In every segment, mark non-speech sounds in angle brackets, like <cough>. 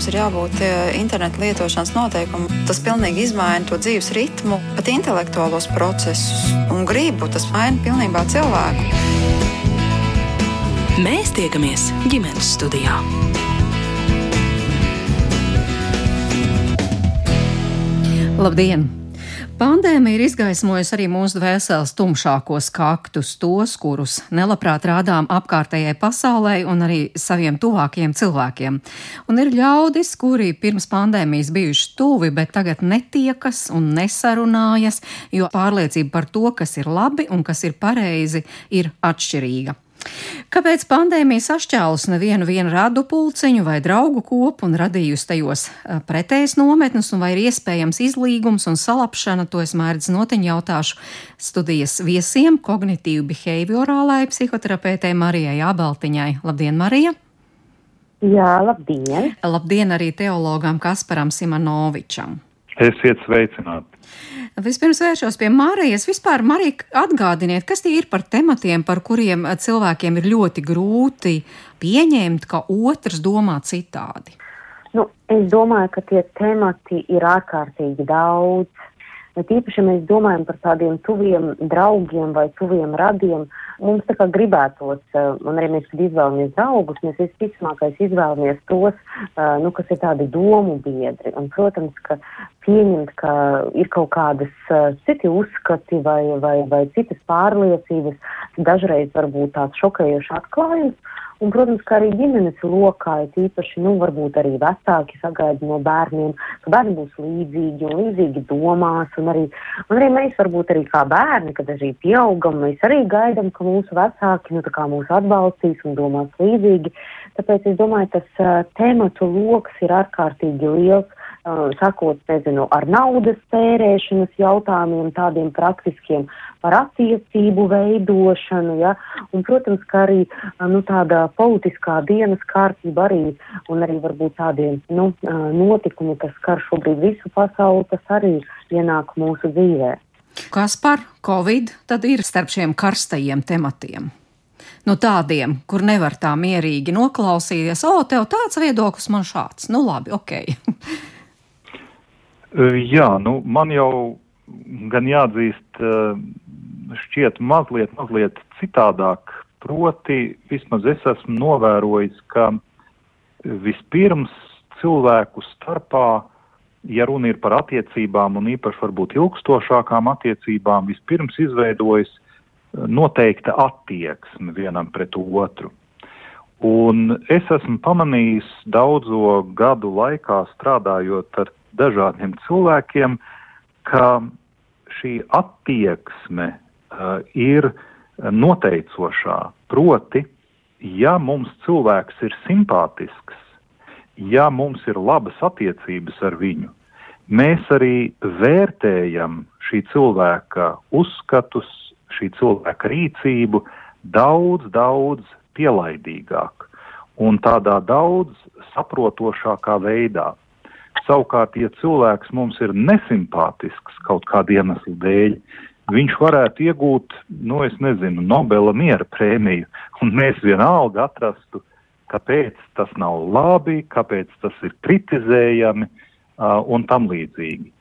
mums ir jābūt internetu lietošanas noteikumiem. Tas pilnīgi izmaina to dzīves ritmu, pat intelektuālos procesus un gribu. Tas maina pilnībā cilvēku. Mēs tiekamies ģimenes studijā. Labdien! Pandēmija ir izgaismojusi arī mūsu dvēseles tumšākos kaktus, tos, kurus nelabprāt rādām apkārtējai pasaulē un arī saviem tuvākajiem cilvēkiem. Un ir ļaudis, kuri pirms pandēmijas bijuši tuvi, bet tagad netiekas un nesarunājas, jo pārliecība par to, kas ir labi un kas ir pareizi, ir atšķirīga. Kāpēc pandēmija sašķēlus nevienu vienu radu pulciņu vai draugu kopu un radījusi tajos pretējas nometnes, un vai ir iespējams izlīgums un salapšana, to es mērķis notiņu jautāšu studijas viesiem, kognitīvi behaviorālai psihoterapeitei Marijai Abeltiņai. Labdien, Marija! Jā, labdien! Labdien arī teologam Kasparam Simanovičam! Esiet sveicināti! Vispirms vēršos pie Marijas. Vispār, Marija, atgādiniet, kas tie ir par tematiem, par kuriem cilvēkiem ir ļoti grūti pieņemt, ka otrs domā citādi? Nu, es domāju, ka tie temati ir ārkārtīgi daudz. Bet īpaši mēs domājam par tādiem tuviem draugiem vai tuviem radiem. Mums tā kā gribētos, eh, un arī mēs, kad izvēlamies draugus, mēs visticamākais izvēlamies tos, eh, nu, kas ir tādi domu biedri. Un, protams, ka pieņemt, ka ir kaut kādas uh, citi uzskati vai, vai, vai citas pārliecības, dažreiz varbūt tāds šokējošs atklājums. Un, protams, kā arī ģimenes lokā, ir īpaši, nu, varbūt arī vecāki sagaida no bērniem, ka bērni būs līdzīgi un līdzīgi domās, un arī, un arī mēs varbūt arī kā bērni, kad arī pieaugam, mēs arī gaidam, ka mūsu vecāki, nu, mūs atbalstīs un domās līdzīgi. Tāpēc es domāju, tas uh, tēmatu loks ir ārkārtīgi liels sakot, nezinu, ar naudas tērēšanas jautājumiem, tādiem praktiskiem, par attiecību veidošanu, ja, un, protams, ka arī, nu, tāda politiskā dienas kārtība arī, un arī varbūt tādiem, nu, notikumi, kas skar šobrīd visu pasauli, tas arī ienāk mūsu dzīvē. Kas par Covid tad ir starp šiem karstajiem tematiem? nu, tādiem, kur nevar tā mierīgi noklausīties, o, tev tāds viedoklis, man šāds. Nu, labi, ok. <laughs> Jā, nu, man jau gan jāatzīst, šķiet mazliet, mazliet citādāk. Proti, vismaz es esmu novērojis, ka vispirms cilvēku starpā, ja runa ir par attiecībām un īpaši varbūt ilgstošākām attiecībām, vispirms izveidojas noteikta attieksme vienam pret otru. Un es esmu pamanījis daudzo gadu laikā strādājot ar dažādiem cilvēkiem, ka šī attieksme uh, ir noteicošā. Proti, ja mums cilvēks ir simpātisks, ja mums ir labas attiecības ar viņu, mēs arī vērtējam šī cilvēka uzskatus, šī cilvēka rīcību daudz, daudz pielaidīgāk un tādā daudz saprotošākā veidā. Savukārt, ja cilvēks mums ir nesimpātisks kaut kāda iemesla dēļ, viņš varētu iegūt, nu, es nezinu, Nobela miera prēmiju, un mēs vienalga atrastu, kāpēc tas nav labi, kāpēc tas ir kritizējami uh, un tam līdzīgi.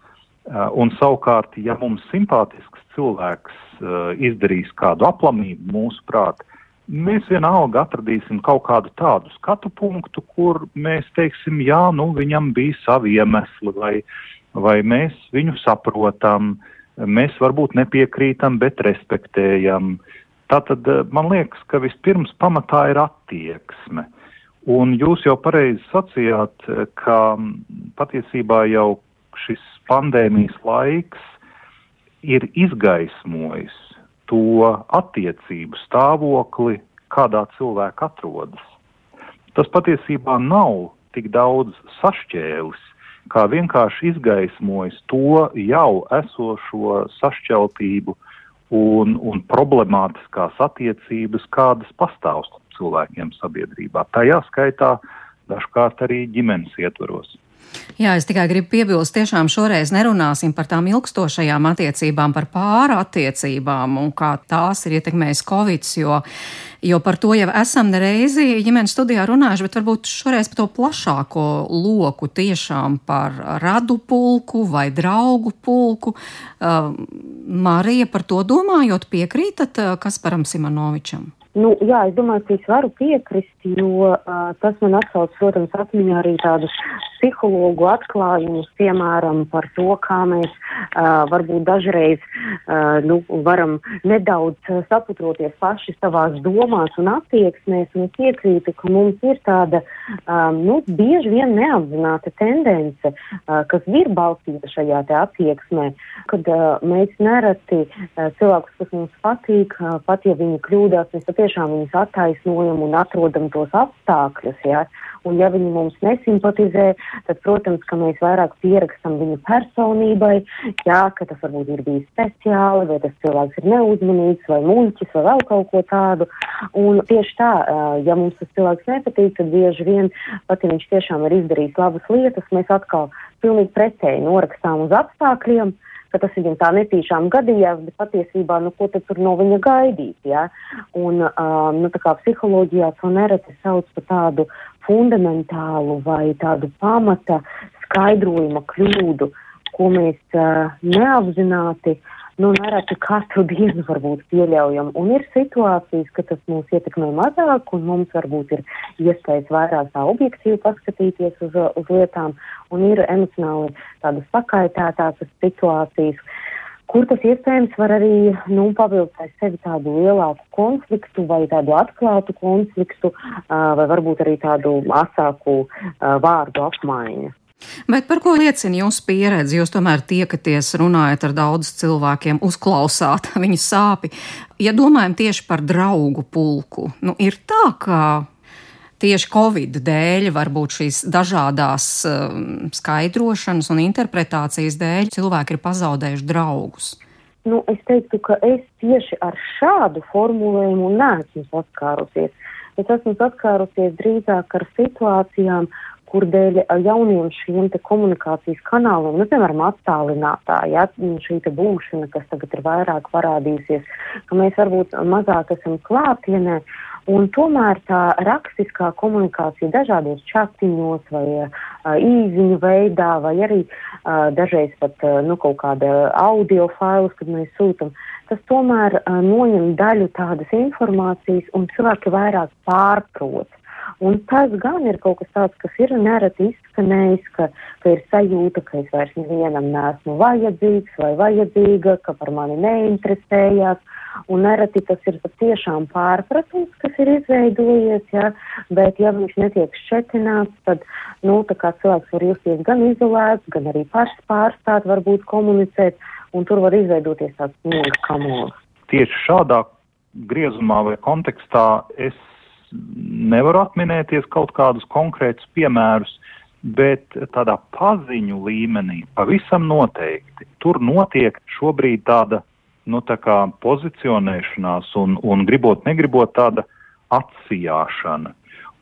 Uh, un savukārt, ja mums simpātisks cilvēks uh, izdarīs kādu aplamību mūsu prāt, mēs vienalga atradīsim kaut kādu tādu skatu punktu, kur mēs teiksim, jā, nu, viņam bija savi iemesli, vai, vai mēs viņu saprotam, mēs varbūt nepiekrītam, bet respektējam. Tātad eh, man liekas, ka vispirms pamatā ir attieksme. Un jūs jau pareizi sacījāt, eh, ka patiesībā jau šis pandēmijas laiks ir izgaismojis to attiecību stāvokli, kādā cilvēka atrodas. Tas patiesībā nav tik daudz sašķēlis, kā vienkārši izgaismojis to jau esošo sašķeltību un, un problemātiskās attiecības, kādas pastāv cilvēkiem sabiedrībā. Tajā skaitā dažkārt arī ģimenes ietvaros. Jā, es tikai gribu piebilst, tiešām šoreiz nerunāsim par tām ilgstošajām attiecībām, par pāra attiecībām un kā tās ir ietekmējis Covid, jo, jo par to jau esam nereizi ģimenes studijā runājuši, bet varbūt šoreiz par to plašāko loku tiešām par radu pulku vai draugu pulku. Uh, Marija, par to domājot, piekrītat uh, Kasparam Simonovičam? Nu, jā, es domāju, ka es varu piekrist, jo uh, tas man atsauc, protams, atmiņā arī tādus psihologu atklājumus, piemēram, par to, kā mēs uh, varbūt dažreiz uh, nu, varam nedaudz saputroties paši savās domās un attieksmēs, un es iekrītu, ka mums ir tāda, um, nu, bieži vien neapzināta tendence, uh, kas ir balstīta šajā te attieksmē, kad uh, mēs nereti uh, cilvēkus, kas mums patīk, uh, pat ja viņi kļūdās, mēs tiešām viņus attaisnojam un atrodam tos apstākļus. Ja? Un ja viņi mums nesimpatizē, tad, protams, mēs vairāk pierakstam viņu personībai, jā, ka tas varbūt ir bijis speciāli, vai tas cilvēks ir neuzmanīgs, vai muļķis, vai vēl kaut ko tādu. Un tieši tā, ja mums tas cilvēks nepatīk, tad bieži vien, pat ja viņš tiešām ir izdarījis labas lietas, mēs atkal pilnīgi pretēji norakstām uz apstākļiem ka tas viņam tā netīšām gadījās, bet patiesībā, nu, ko tad tur no viņa gaidīt, ja? Un, um, nu, tā kā psiholoģijā to nereti sauc par tādu fundamentālu vai tādu pamata skaidrojuma kļūdu, ko mēs uh, neapzināti uh, nu, nereti katru dienu varbūt pieļaujam. Un ir situācijas, ka tas mūs ietekmē mazāk, un mums varbūt ir iespējas vairāk tā objektīvi paskatīties uz, uz lietām, un ir emocionāli tādas sakaitētākas situācijas. Kur tas iespējams var arī nu, pavilkt sevi tādu lielāku konfliktu vai tādu atklātu konfliktu, vai varbūt arī tādu asāku vārdu apmaiņu. Bet par ko liecina jūsu pieredze? Jūs tomēr tiekaties, runājat ar daudz cilvēkiem, uzklausāt <laughs> viņu sāpi. Ja domājam tieši par draugu pulku, nu, ir tā, ka tieši Covid dēļ, varbūt šīs dažādās um, skaidrošanas un interpretācijas dēļ, cilvēki ir pazaudējuši draugus. Nu, es teiktu, ka es tieši ar šādu formulējumu neesmu saskārusies. Es esmu saskārusies drīzāk ar situācijām, kur dēļ jauniem šiem komunikācijas kanāliem, nu, piemēram, attālinātā, ja, šī te būšana, kas tagad ir vairāk parādījusies, ka mēs varbūt mazāk esam klātienē, un tomēr tā rakstiskā komunikācija dažādos čatiņos vai uh, īziņu veidā, vai arī uh, dažreiz pat, uh, nu, kaut kāda audio failus, kad mēs sūtam, tas tomēr uh, noņem daļu tādas informācijas, un cilvēki vairāk pārprot. Un tas gan ir kaut kas tāds, kas ir nereti izskanējis, ka, ka ir sajūta, ka es vairs nevienam neesmu vajadzīgs vai vajadzīga, ka par mani neinteresējās. Un nereti tas ir patiešām pārpratums, kas ir izveidojies, ja, bet ja viņš netiek šķetināts, tad, nu, tā kā cilvēks var justies gan izolēts, gan arī pašs pārstāt, varbūt komunicēt, un tur var izveidoties tāds mūža kamols. Tieši šādā griezumā vai kontekstā es nevaru atminēties kaut kādus konkrētus piemērus, bet tādā paziņu līmenī pavisam noteikti tur notiek šobrīd tāda, nu, tā kā pozicionēšanās un, un gribot, negribot tāda atsijāšana.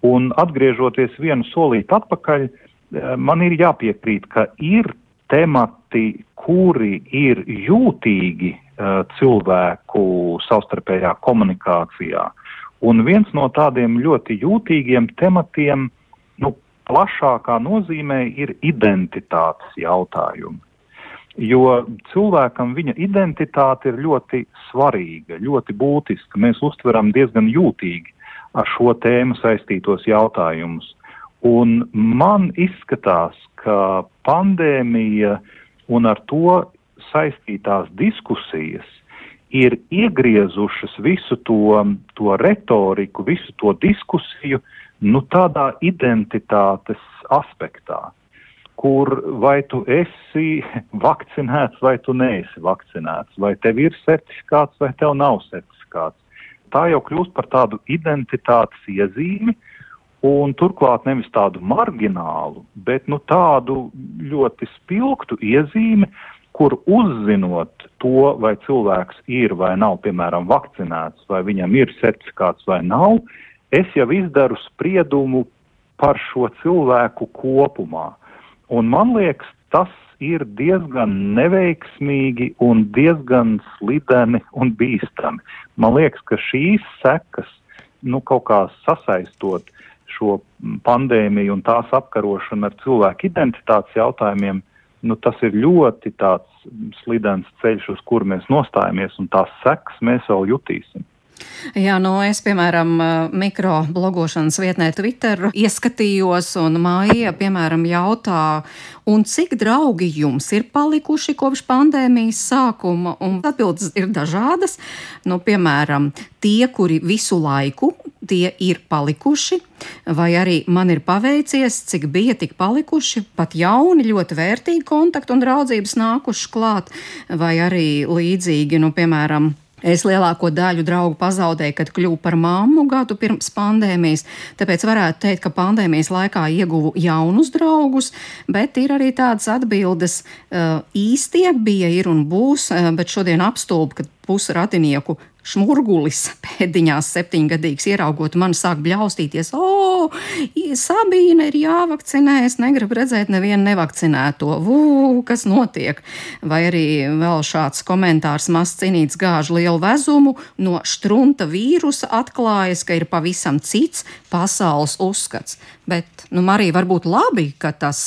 Un atgriežoties vienu solīti atpakaļ, eh, man ir jāpiekrīt, ka ir temati, kuri ir jūtīgi uh, cilvēku savstarpējā komunikācijā. Un viens no tādiem ļoti jūtīgiem tematiem, nu, plašākā nozīmē ir identitātes jautājumi. Jo cilvēkam viņa identitāte ir ļoti svarīga, ļoti būtiska. Mēs uztveram diezgan jūtīgi ar šo tēmu saistītos jautājumus. Un man izskatās, ka pandēmija un ar to saistītās diskusijas ir iegriezušas visu to, to retoriku, visu to diskusiju, nu tādā identitātes aspektā, kur vai tu esi <laughs> vakcinēts, vai tu neesi vakcinēts, vai tev ir certifikāts, vai tev nav certifikāts. Tā jau kļūst par tādu identitātes iezīmi, un turklāt nevis tādu marginālu, bet nu, tādu ļoti spilgtu iezīmi, kur uzzinot to, vai cilvēks ir vai nav, piemēram, vakcinēts, vai viņam ir certifikāts vai nav, es jau izdaru spriedumu par šo cilvēku kopumā. Un man liekas, tas ir diezgan neveiksmīgi un diezgan slideni un bīstami. Man liekas, ka šīs sekas, nu, kaut kā sasaistot šo pandēmiju un tās apkarošanu ar cilvēku identitātes jautājumiem, nu, tas ir ļoti tāds slidens ceļš, uz kuru mēs nostājamies, un tās sekas mēs vēl jutīsim. Jā, nu es, piemēram, mikroblogošanas vietnē Twitter ieskatījos, un māja, piemēram, jautā, un cik draugi jums ir palikuši kopš pandēmijas sākuma, un atbildes ir dažādas. Nu, piemēram, tie, kuri visu laiku tie ir palikuši, vai arī man ir paveicies, cik bija tik palikuši, pat jauni, ļoti vērtīgi kontakti un draudzības nākuši klāt, vai arī līdzīgi, nu, piemēram, Es lielāko daļu draugu pazaudēju, kad kļuvu par mammu gadu pirms pandēmijas, tāpēc varētu teikt, ka pandēmijas laikā ieguvu jaunus draugus, bet ir arī tādas atbildes, īstie bija, ir un būs, bet šodien apstulb, ka pusi radinieku šmurgulis <laughs> pēdiņās septiņgadīgs ieraugot mani sāk bļaustīties. O, Sabīne ir jāvakcinē, es negribu redzēt nevienu nevakcinēto. Vū, kas notiek? Vai arī vēl šāds komentārs maz cinīts gāž lielu vezumu, no štrunta vīrusa atklājas, ka ir pavisam cits pasaules uzskats. Bet, nu, Marija, varbūt labi, ka tas,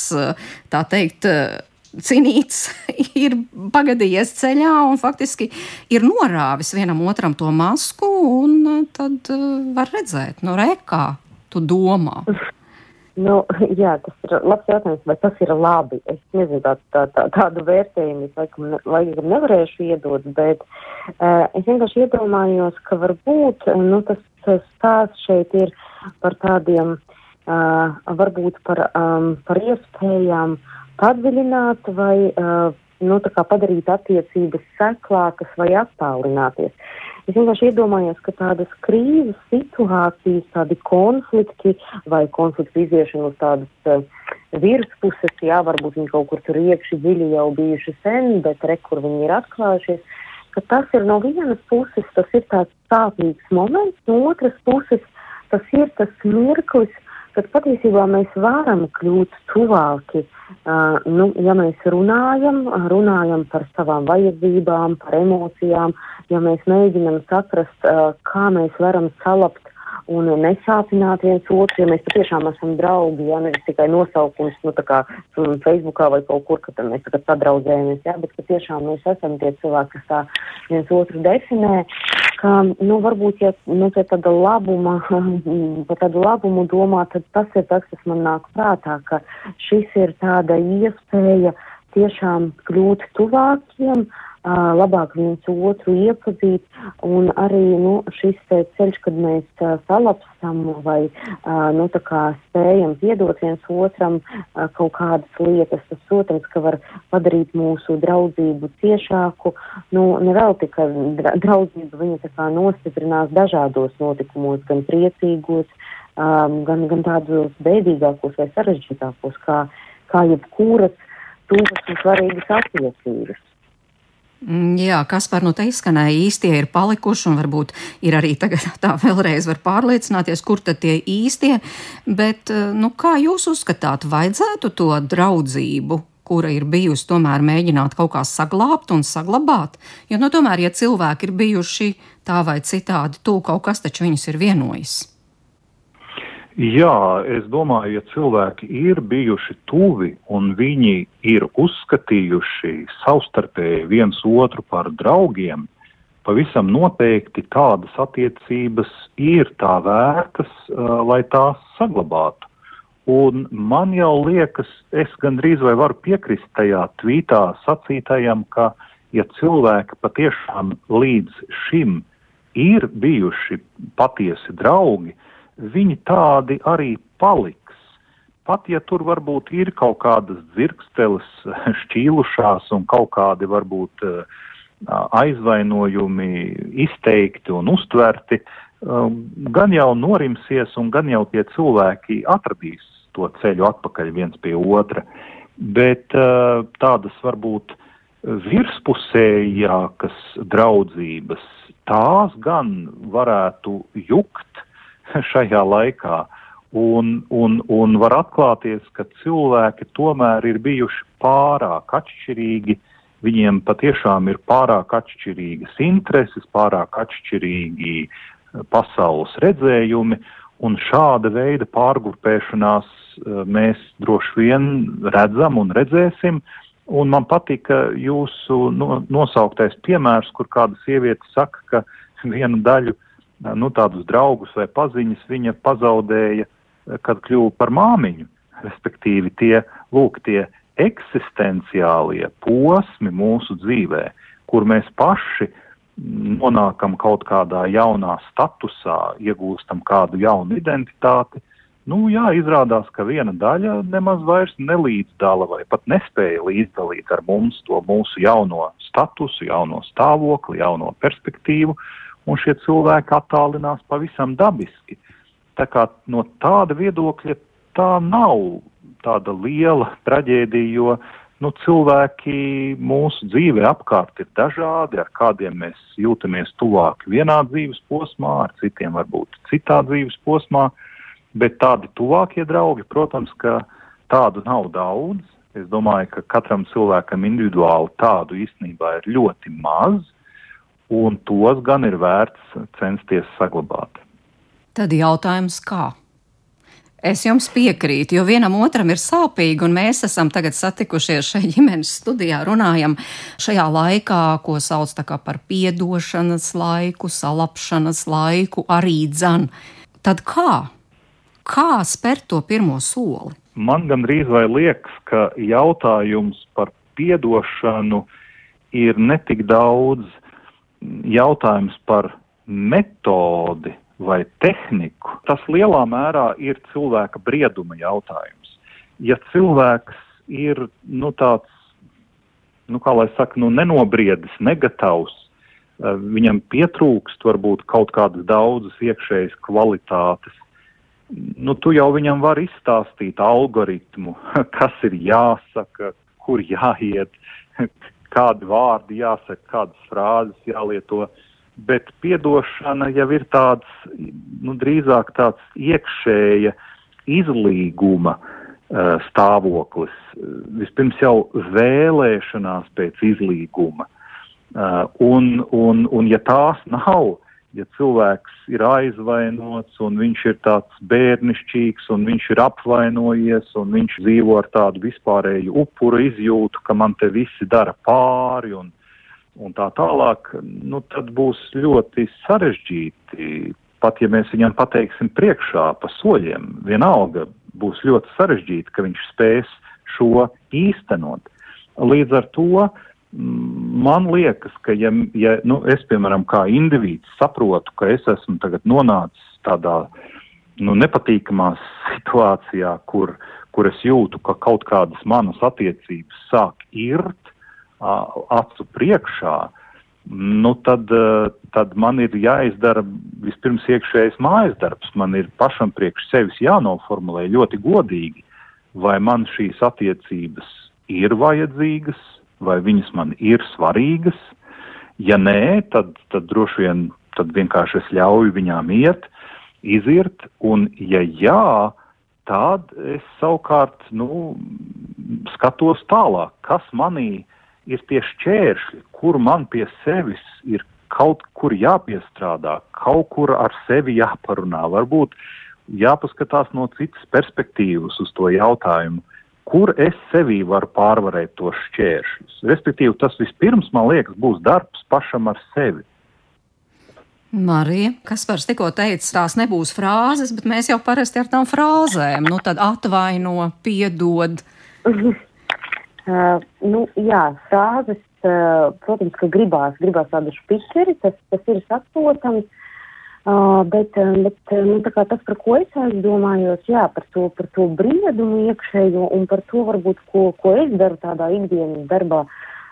tā teikt, Cinīts <laughs> ir pagadījies ceļā un faktiski ir norāvis vienam otram to masku, un eh, tad uh, var redzēt, nu, rekā tu domā. <laughs> Nu, jā, tas ir labs jautājums, vai tas ir labi. Es nezinu, tā, tā, tā, tādu vērtējumu es laikam, ne, laikam nevarēšu iedot, bet uh, es vienkārši iedomājos, ka varbūt nu, tas, tas stāsts šeit ir par tādiem, uh, varbūt par, um, par iespējām uh, padziļināt vai uh, nu, padarīt attiecības seklākas vai attālināties. Es vienkārši iedomājos, ka tādas krīzes situācijas, tādi konflikti vai konfliktu iziešana uz tādas uh, virspuses, jā, varbūt viņi kaut kur tur iekšķi dziļi jau bijuši sen, bet re, kur viņi ir atklājušies, tas ir no vienas puses, tas ir tāds sāpīgs moments, no otras puses, tas ir tas mirklis, kad patiesībā mēs varam kļūt tuvāki uh, nu, ja mēs runājam, runājam par savām vajadzībām, par emocijām, ja mēs mēģinam saprast, uh, kā mēs varam salabt un nesāpināt viens otru, ja mēs patiešām esam draugi, ja nevis tikai nosaukums, nu, tā kā Facebookā vai kaut kur, ka mēs tagad sadraudzējamies, ja, bet patiešām mēs esam tie cilvēki, kas tā viens otru definē, ka, nu, varbūt, ja, nu, ja tāda labuma, <laughs> par tādu labumu domā, tad tas ir tas, kas man nāk prātā, ka šis ir tāda iespēja tiešām kļūt tuvākiem, uh, labāk viens otru iepazīt, un arī nu, šis ceļš, kad mēs salapstam vai nu, spējam piedot viens otram kaut kādas lietas, tas, protams, ka var padarīt mūsu draudzību ciešāku. Nu, nevēl tikai draudzība viņa tā kā nostiprinās dažādos notikumos, gan priecīgos, um, gan, gan tādos bēdīgākos vai sarežģītākos, kā, kā jebkuras tuvas un svarīgas attiecības. Mm, jā, kas par nu te izskanēja? Īstie ir palikuši, un varbūt ir arī tagad tā vēlreiz var pārliecināties, kur tad tie īstie, bet, eh, nu, kā jūs uzskatāt, vajadzētu to draudzību, kura ir bijusi, tomēr mēģināt kaut kā saglabāt un saglabāt, jo, nu, tomēr, ja cilvēki ir bijuši tā vai citādi, tūk kaut kas taču viņus ir vienojis. Jā, es domāju, ja cilvēki ir bijuši tuvi un viņi ir uzskatījuši savstarpēji viens otru par draugiem, pavisam noteikti tādas attiecības ir tā vērtas, lai tās saglabātu. Un man jau liekas, es gandrīz vai varu piekrist tajā tvītā sacītajam, ka, ja cilvēki patiešām līdz šim ir bijuši patiesi draugi, uh, viņi tādi arī paliks. Pat ja tur varbūt ir kaut kādas dzirksteles <laughs> šķīlušās un kaut kādi varbūt aizvainojumi izteikti un uztverti, gan jau norimsies un gan jau tie cilvēki atradīs to ceļu atpakaļ viens pie otra. Bet tādas varbūt virspusējākas draudzības, tās gan varētu jukt <laughs> šajā laikā. Un, un, un var atklāties, ka cilvēki tomēr ir bijuši pārāk atšķirīgi. Viņiem patiešām ir pārāk atšķirīgas intereses, pārāk atšķirīgi eh, pasaules redzējumi, un šāda veida pārgrupēšanās eh, mēs droši vien redzam un redzēsim. Un man patika jūsu no, nosauktais piemērs, kur kāda sieviete saka, ka vienu daļu, nu, tādus draugus vai paziņas viņa pazaudēja uh, kad kļuvu par māmiņu, respektīvi tie, lūk, tie eksistenciālie posmi mūsu dzīvē, kur mēs paši nonākam kaut kādā jaunā statusā, iegūstam kādu jaunu identitāti, nu jā, izrādās, ka viena daļa nemaz vairs nelīdzdala vai pat nespēja līdzdalīt ar mums to mūsu jauno statusu, jauno stāvokli, jauno perspektīvu, un šie cilvēki attālinās pavisam dabiski. Tā kā no tāda viedokļa tā nav tāda liela traģēdija, jo nu, cilvēki mūsu dzīvē apkārt ir dažādi, ar kādiem mēs jūtamies tuvāk vienā dzīves posmā, ar citiem varbūt citā dzīves posmā, bet tādi tuvākie draugi, protams, ka tādu nav daudz. Es domāju, ka katram cilvēkam individuāli tādu īstenībā ir ļoti maz, un tos gan ir vērts censties saglabāt. Tad jautājums kā? Es jums piekrītu, jo vienam otram ir sāpīgi, un mēs esam tagad satikušies šajā ģimenes studijā, runājam šajā laikā, ko sauc par piedošanas laiku, salapšanas laiku, arī dzan. Tad kā? Kā spērt to pirmo soli? Man gandrīz vai liekas, ka jautājums par piedošanu ir netik daudz jautājums par metodi, vai tehniku, tas lielā mērā ir cilvēka brieduma jautājums. Ja cilvēks ir nu, tāds, nu, kā lai saka, nu, nenobriedis, negatavs, eh, viņam pietrūkst varbūt kaut kādas daudzas iekšējas kvalitātes, nu, tu jau viņam vari izstāstīt algoritmu, <laughs> kas ir jāsaka, kur jāiet, kādi vārdi jāsaka, kādas frāzes jālieto. Uh, bet piedošana jau ir tāds, nu, drīzāk tāds iekšēja izlīguma uh, stāvoklis. Vispirms jau vēlēšanās pēc izlīguma. Uh, un, un, un ja tās nav, ja cilvēks ir aizvainots un viņš ir tāds bērnišķīgs un viņš ir apvainojies un viņš dzīvo ar tādu vispārēju upuru izjūtu, ka man te visi dara pāri un, un tā tālāk, nu, tad būs ļoti sarežģīti. Pat ja mēs viņam pateiksim priekšā pa soļiem, vienalga būs ļoti sarežģīti, ka viņš spēs šo īstenot. Līdz ar to man liekas, ka ja, ja nu, es, piemēram, kā indivīds saprotu, ka es esmu tagad nonācis tādā nu, nepatīkamā situācijā, kur, kur es jūtu, ka kaut kādas manas attiecības sāk irt, acu priekšā, nu tad, tad man ir jāizdara vispirms iekšējais mājas darbs. Man ir pašam priekš sevis jānoformulē ļoti godīgi, vai man šīs attiecības ir vajadzīgas, vai viņas man ir svarīgas. Ja nē, tad, tad droši vien tad vienkārši es ļauju viņām iet, izirt, un ja jā, tad es savukārt nu, skatos tālāk, kas manī ir tie šķēršļi, kur man pie sevis ir kaut kur jāpiestrādā, kaut kur ar sevi jāparunā, varbūt jāpaskatās no citas perspektīvas uz to jautājumu, kur es sevī varu pārvarēt tos šķēršļus. Respektīvi, tas vispirms, man liekas, būs darbs pašam ar sevi. Marija, kas par tikko teica, tās nebūs frāzes, bet mēs jau parasti ar tām frāzēm, nu tad atvaino, piedod. <laughs> Uh, nu, jā, frāzes, uh, protams, ka gribās, gribās tādu špiceri, tas, tas ir saprotams, uh, uh, bet nu, tas, par ko es aizdomājos, jā, par to, par to briedumu iekšējo un par to varbūt, ko, ko es daru tādā ikdienas darbā.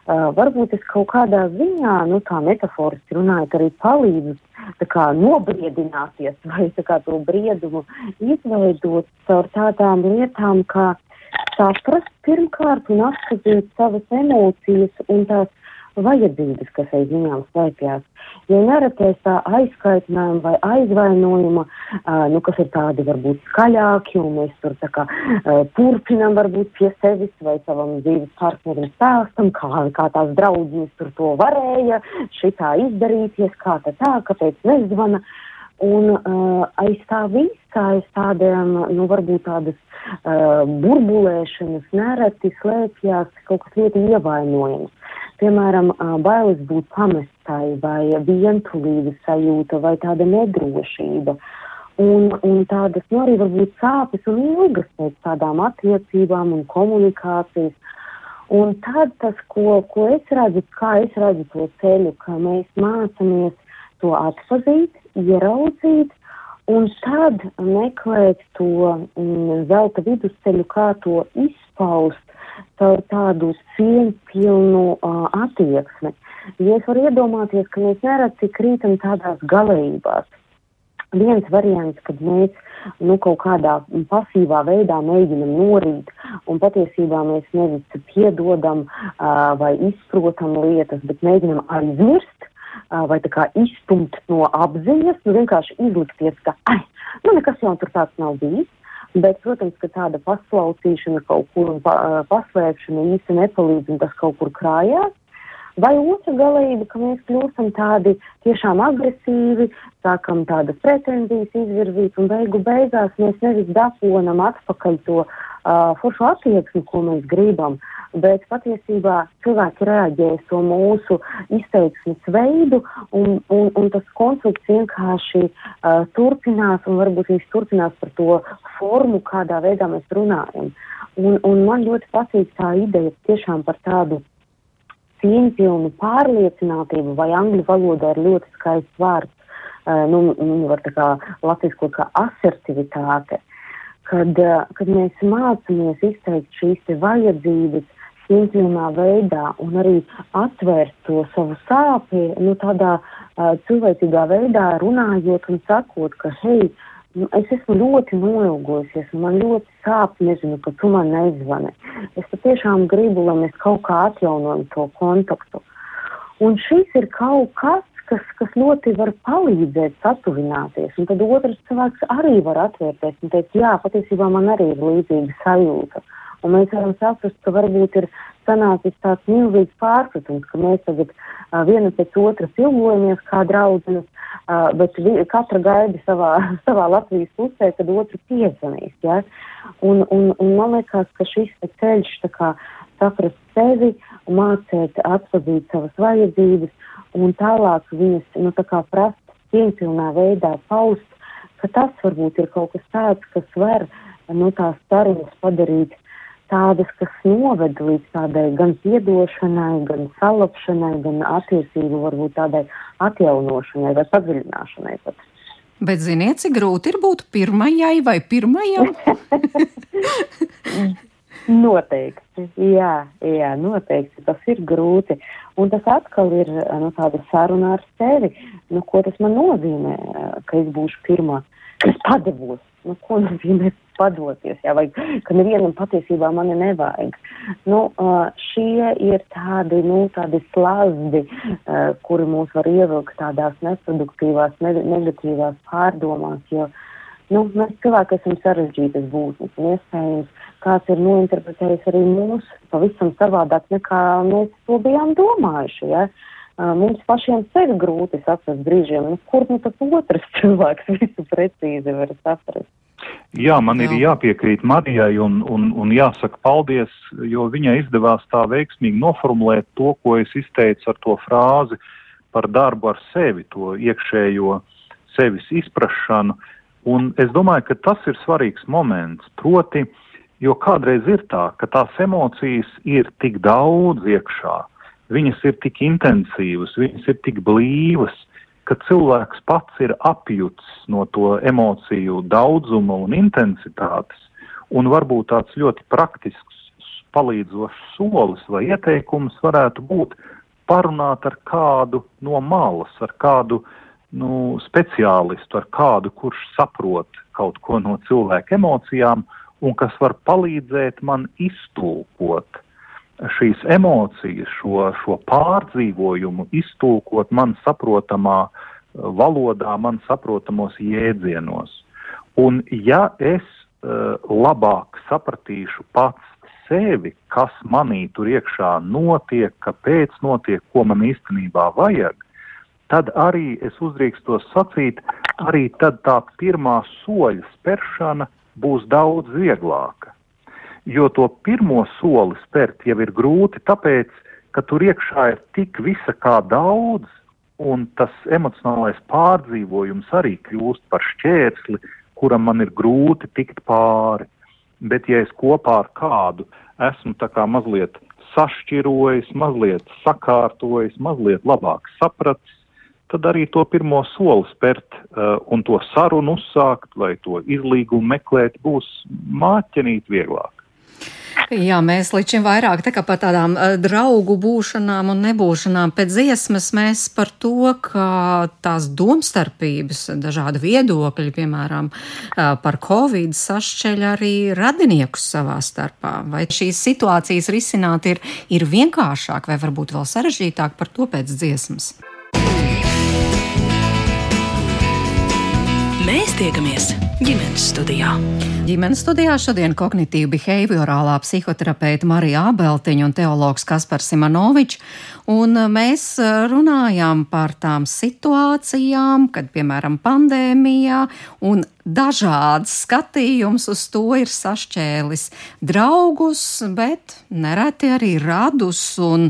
Uh, varbūt es kaut kādā ziņā, nu tā metaforiski runājot, arī palīdzu kā nobriedināties vai kā to briedumu izveidot caur tādām lietām, kā saprast pirmkārt un atpazīt savas emocijas un tās vajadzības, kas aiz viņām slēpjas. Jo neretais tā aizskaitinājuma vai aizvainojuma, uh, nu, kas ir tādi varbūt skaļāki, un mēs tur kā uh, turpinam varbūt pie sevis vai savam dzīves partnerim stāstam, kā, kā tās draudzīnes tur to varēja, šitā izdarīties, kā tā tā, kāpēc nezvana. Un uh, aiz tā visa, aiz tādiem, nu, varbūt tādas uh, burbulēšanas, nereti slēpjas kaut kas ļoti ievainojams. Piemēram, bailes būt pamestai, vai vientulības sajūta, vai tāda nedrošība. Un, un tādas, nu, arī varbūt sāpes un ilgas pēc tādām attiecībām un komunikācijas. Un tad tas, ko, ko es redzu, kā es redzu to ceļu, ka mēs mācāmies to atpazīt, ieraudzīt un tad meklēt to mm, zelta vidusceļu, kā to izpaust caur tādu cieņpilnu uh, attieksmi. Ja es varu iedomāties, ka mēs nereti krītam tādās galējībās. Viens variants, kad mēs nu, kaut kādā pasīvā veidā mēģinam norīt, un patiesībā mēs nevis piedodam uh, vai izprotam lietas, bet mēģinam aizmirst, vai tā kā izstumt no apziņas, nu vienkārši izlikties, ka, ai, nu nekas jau tur tāds nav bijis. Bet, protams, ka tāda paslaucīšana kaut kur un pa, paslēpšana īsti nepalīdz un tas kaut kur krājās. Vai otra galība, ka mēs kļūstam tādi tiešām agresīvi, sākam tādas pretenzijas izvirzīt un beigu beigās mēs nevis dabonam atpakaļ to uh, foršu attieksmi, ko mēs gribam, bet patiesībā cilvēki reaģē to mūsu izteiksmes veidu, un, un, un tas konflikts vienkārši uh, turpinās, un varbūt viņš turpinās par to formu, kādā veidā mēs runājam. Un, un man ļoti patīk tā ideja tiešām par tādu cieņpilnu pārliecinātību, vai angļu valodā ir ļoti skaists vārds, uh, nu, nu, var tā kā latvisko kā asertivitāte, kad, kad mēs mācāmies izteikt šīs te vajadzības, cieņpilnā veidā un arī atvērt to savu sāpju, nu, tādā cilvēcīgā veidā runājot un sakot, ka, hei, nu, es esmu ļoti noilgojusies un man ļoti sāp, nezinu, ka tu man nezvani. Es patiešām gribu, lai mēs kaut kā atjaunojam to kontaktu. Un šis ir kaut kas, kas, kas ļoti var palīdzēt satuvināties. Un tad otrs cilvēks arī var atvērties un teikt, jā, patiesībā man arī ir līdzīga sajūta. Un mēs varam saprast, ka varbūt ir sanācis tāds milzīgs pārpratums, ka mēs tagad uh, viena pēc otras ilgojamies kā draudzenes, uh, bet vi, katra gaida savā, <laughs> savā Latvijas pusē, kad otru piezvanīs. Ja? Un, un, un man liekas, ka šis ceļš kā saprast sevi, mācīt atpazīt savas vajadzības un tālāk viņas, nu tā kā prast cieņpilnā veidā paust, ka tas varbūt ir kaut kas tāds, kas var, nu tās sarunas padarīt uh, tādas, kas noved līdz tādai gan piedošanai, gan salapšanai, gan attiecību varbūt tādai atjaunošanai vai padziļināšanai pat. Bet ziniet, cik grūti ir būt pirmajai vai pirmajam? <laughs> noteikti, jā, jā, noteikti tas ir grūti. Un tas atkal ir nu, tāda saruna ar sevi, nu, ko tas man nozīmē, ka es būšu pirmā, ka es padevos. Nu, ko nozīmē padoties, jā, vai ka nevienam patiesībā mani nevajag. Nu, šie ir tādi, nu, tādi slazdi, kuri mūs var ievilkt tādās neproduktīvās, negatīvās pārdomās, jo, nu, mēs cilvēki esam sarežģītas būtnes, un iespējams, kāds ir nointerpretējis arī mūs pavisam savādāk, nekā mēs to bijām domājuši, jā. Mums pašiem sevi grūti saprast brīžiem, nu, kur nu tas otrs <laughs> cilvēks visu precīzi var saprast. Jā, man ir jāpiekrīt Marijai un, un, un jāsaka paldies, jo viņai izdevās tā veiksmīgi noformulēt to, ko es izteicu ar to frāzi par darbu ar sevi, to iekšējo sevis izprašanu. Un es domāju, ka tas ir svarīgs moments. Proti, jo kādreiz ir tā, ka tās emocijas ir tik daudz iekšā, viņas ir tik intensīvas, viņas ir tik blīvas, ka cilvēks pats ir apjuts no to emociju daudzuma un intensitātes, un varbūt tāds ļoti praktisks palīdzošs solis vai ieteikums varētu būt parunāt ar kādu no malas, ar kādu nu, speciālistu, ar kādu, kurš saprot kaut ko no cilvēka emocijām un kas var palīdzēt man iztulkot šīs emocijas, šo, šo pārdzīvojumu iztulkot man saprotamā valodā, man saprotamos jēdzienos. Un ja es uh, labāk sapratīšu pats sevi, kas manī tur iekšā notiek, kāpēc notiek, ko man īstenībā vajag, tad arī es uzdrīkstos sacīt, arī tad tā pirmā soļa spēršana būs daudz vieglāka. Jo to pirmo soli spērt jau ir grūti, tāpēc, ka tur iekšā ir tik visa kā daudz, un tas emocionālais pārdzīvojums arī kļūst par šķērsli, kuram man ir grūti tikt pāri. Bet, ja es kopā ar kādu esmu tā kā mazliet sašķirojis, mazliet sakārtojis, mazliet labāk sapratis, tad arī to pirmo soli spērt uh, un to sarunu uzsākt vai to izlīgumu meklēt būs māķenīt vieglāk. Jā, mēs līdz šim vairāk tā kā par tādām uh, draugu būšanām un nebūšanām pēc dziesmas mēs par to, ka tās domstarpības, dažādi viedokļi, piemēram, uh, par Covid sašķeļ arī radiniekus savā starpā. Vai šīs situācijas risināt ir, ir vienkāršāk vai varbūt vēl sarežģītāk par to pēc dziesmas? Mēs tiekamies ģimenes studijā. Ģimenes studijā šodien kognitīva behaviorālā psihoterapeita Marija Abeltiņa un teologs Kaspars Simanovičs. Un mēs runājām par tām situācijām, kad, piemēram, pandēmijā un dažāds skatījums uz to ir sašķēlis draugus, bet nereti arī radus. Un,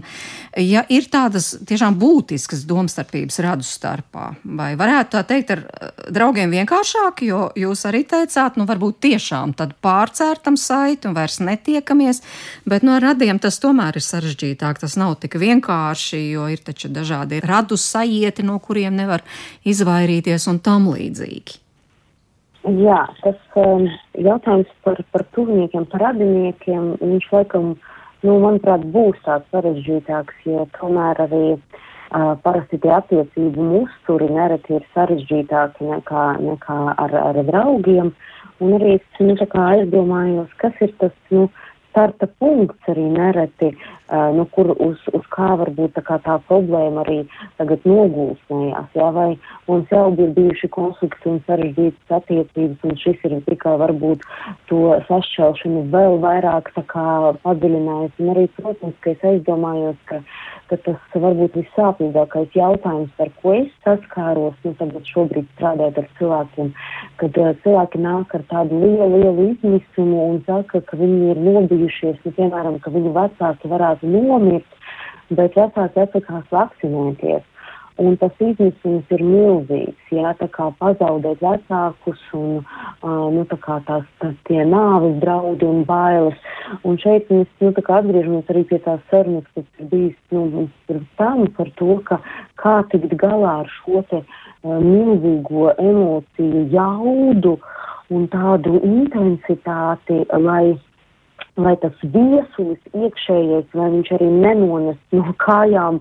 ja ir tādas tiešām būtiskas domstarpības radu starpā, vai varētu tā teikt ar draugiem vienkāršāk, jo jūs arī teicāt, nu varbūt tiešām tad pārcērtam saiti un vairs netiekamies, bet no radiem tas tomēr ir sarežģītāk. Tas nav tik vienkārši, jo ir taču dažādi radu sajieti, no kuriem nevar izvairīties un tam līdzīgi. Jā, tas um, jautājums par, par tuviniekiem, par radiniekiem, viņš laikam, nu, manuprāt, būs tāds sarežģītāks, jo tomēr arī uh, parasti tie attiecību musturi nereti ir sarežģītāki nekā, nekā ar, ar draugiem. Un arī es, nu, tā kā aizdomājos, kas ir tas, nu, starta punkts arī nereti, uh, nu, kur uz, uz kā varbūt tā, kā tā problēma arī tagad nogūsnējās. Jā, vai mums jau bija bijuši konflikti un sarežģītas attiecības, un šis ir tikai varbūt to sašķelšanu vēl vairāk tā kā padziļinājis. Un arī, protams, ka es aizdomājos, ka ka tas varbūt vissāpīgākais jautājums, ar ko es saskāros, nu, tagad šobrīd strādājot ar cilvēkiem, kad uh, cilvēki nāk ar tādu lielu, lielu izmisumu un saka, ka viņi ir nobijušies, nu, piemēram, ka viņu vecāki varētu nomirt, bet vecāki atsakās vakcinēties. Un tas izmisums ir milzīgs, jā, tā kā pazaudēt vecākus un, uh, nu, tā kā tās, tās tie nāves draudi un bailes. Un šeit mēs, nu, atgriežamies arī pie tās sarunas, kas ir bijis, nu, pirms tam par to, ka kā tikt galā ar šo te uh, milzīgo emociju jaudu un tādu intensitāti, lai lai tas viesulis iekšējais, lai viņš arī nenonest no kājām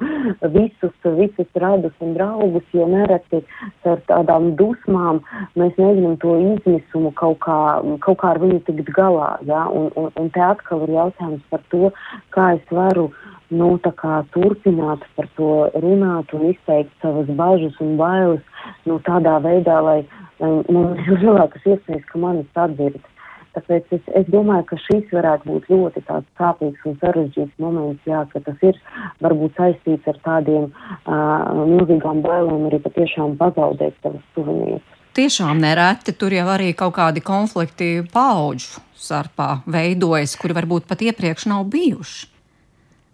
visus, visus radus un draugus, jo nereti ar tādām dusmām mēs mēģinam to izmisumu kaut kā, kaut kā ar viņu tikt galā, ja? un, un, un te atkal ir jautājums par to, kā es varu nu, kā, turpināt par to runāt un izteikt savas bažas un bailes nu, tādā veidā, lai, lai man ir lielākas iespējas, ka manis atdzird. Tāpēc es, es domāju, ka šis varētu būt ļoti tāds sāpīgs un sarežģīts moments, jā, ka tas ir varbūt saistīts ar tādiem uh, milzīgām bailēm arī patiešām pazaudēt savus tuviniekus. Tiešām nereti tur jau arī kaut kādi konflikti paudžu starpā veidojas, kuri varbūt pat iepriekš nav bijuši.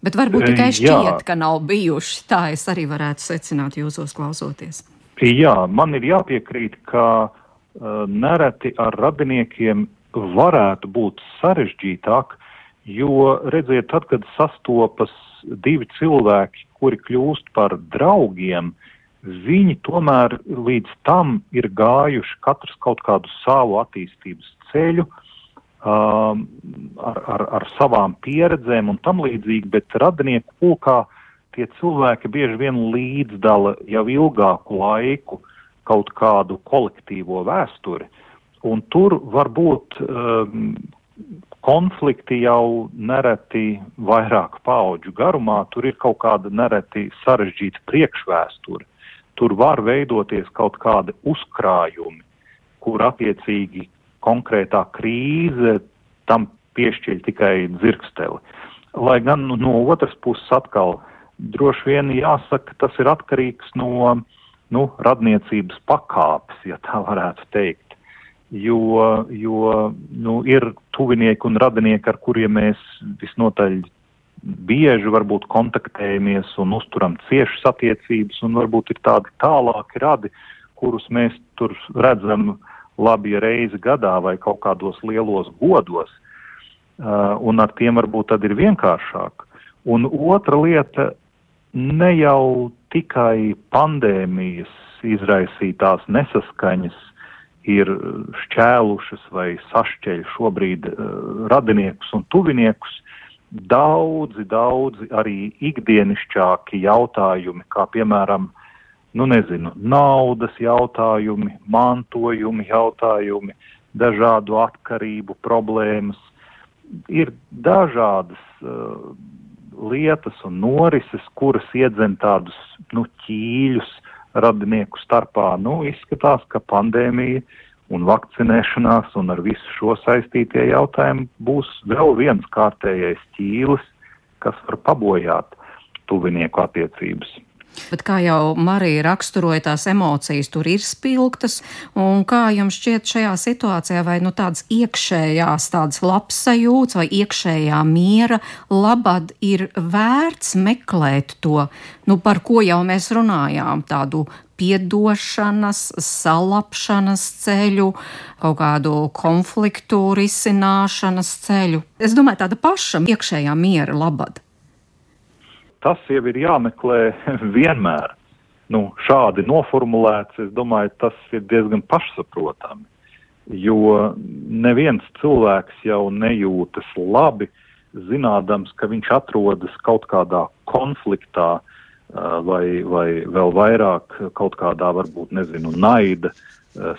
Bet varbūt tikai šķiet, Jā. ka nav bijuši. Tā es arī varētu secināt jūsos klausoties. Jā, man ir jāpiekrīt, ka uh, nereti ar radiniekiem varētu būt sarežģītāk, jo, redziet, tad, kad sastopas divi cilvēki, kuri kļūst par draugiem, viņi tomēr līdz tam ir gājuši katrs kaut kādu savu attīstības ceļu, um, ar, ar, ar savām pieredzēm un tam līdzīgi, bet radinieku pulkā tie cilvēki bieži vien līdzdala jau ilgāku laiku kaut kādu kolektīvo vēsturi. Uh, Un tur var būt um, konflikti jau nereti vairāk paudžu garumā, tur ir kaut kāda nereti sarežģīta priekšvēsture. Tur var veidoties kaut kādi uzkrājumi, kur attiecīgi konkrētā krīze tam piešķir tikai dzirksteli. Lai gan nu, no otras puses atkal droši vien jāsaka, tas ir atkarīgs no nu, radniecības pakāpes, ja tā varētu teikt jo, jo nu, ir tuvinieki un radinieki, ar kuriem mēs visnotaļ bieži varbūt kontaktējamies un uzturam ciešas attiecības, un varbūt ir tādi tālāki radi, kurus mēs tur redzam labi reizi gadā vai kaut kādos lielos godos, uh, un ar tiem varbūt tad ir vienkāršāk. Un otra lieta, ne jau tikai pandēmijas izraisītās nesaskaņas ir šķēlušas vai sašķeļ šobrīd uh, radiniekus un tuviniekus, daudzi, daudzi arī ikdienišķāki jautājumi, kā piemēram, nu nezinu, naudas jautājumi, mantojumi jautājumi, dažādu atkarību problēmas. Ir dažādas uh, lietas un norises, kuras iedzen tādus nu, ķīļus, radinieku starpā. Nu, izskatās, ka pandēmija un vakcinēšanās un ar visu šo saistītie jautājumi būs vēl viens kārtējais ķīlis, kas var pabojāt tuvinieku attiecības. Bet kā jau Marija raksturoja, tās emocijas tur ir spilgtas, un kā jums šķiet šajā situācijā, vai nu tādas iekšējās, tādas labsajūtas vai iekšējā miera labad ir vērts meklēt to, nu par ko jau mēs runājām, tādu piedošanas, salapšanas ceļu, kaut kādu konfliktu risināšanas ceļu. Es domāju, tāda paša iekšējā miera labad tas jau ir jāmeklē <laughs> vienmēr. Nu, šādi noformulēts, es domāju, tas ir diezgan pašsaprotami, jo neviens cilvēks jau nejūtas labi, zinādams, ka viņš atrodas kaut kādā konfliktā vai, vai vēl vairāk kaut kādā, varbūt, nezinu, naida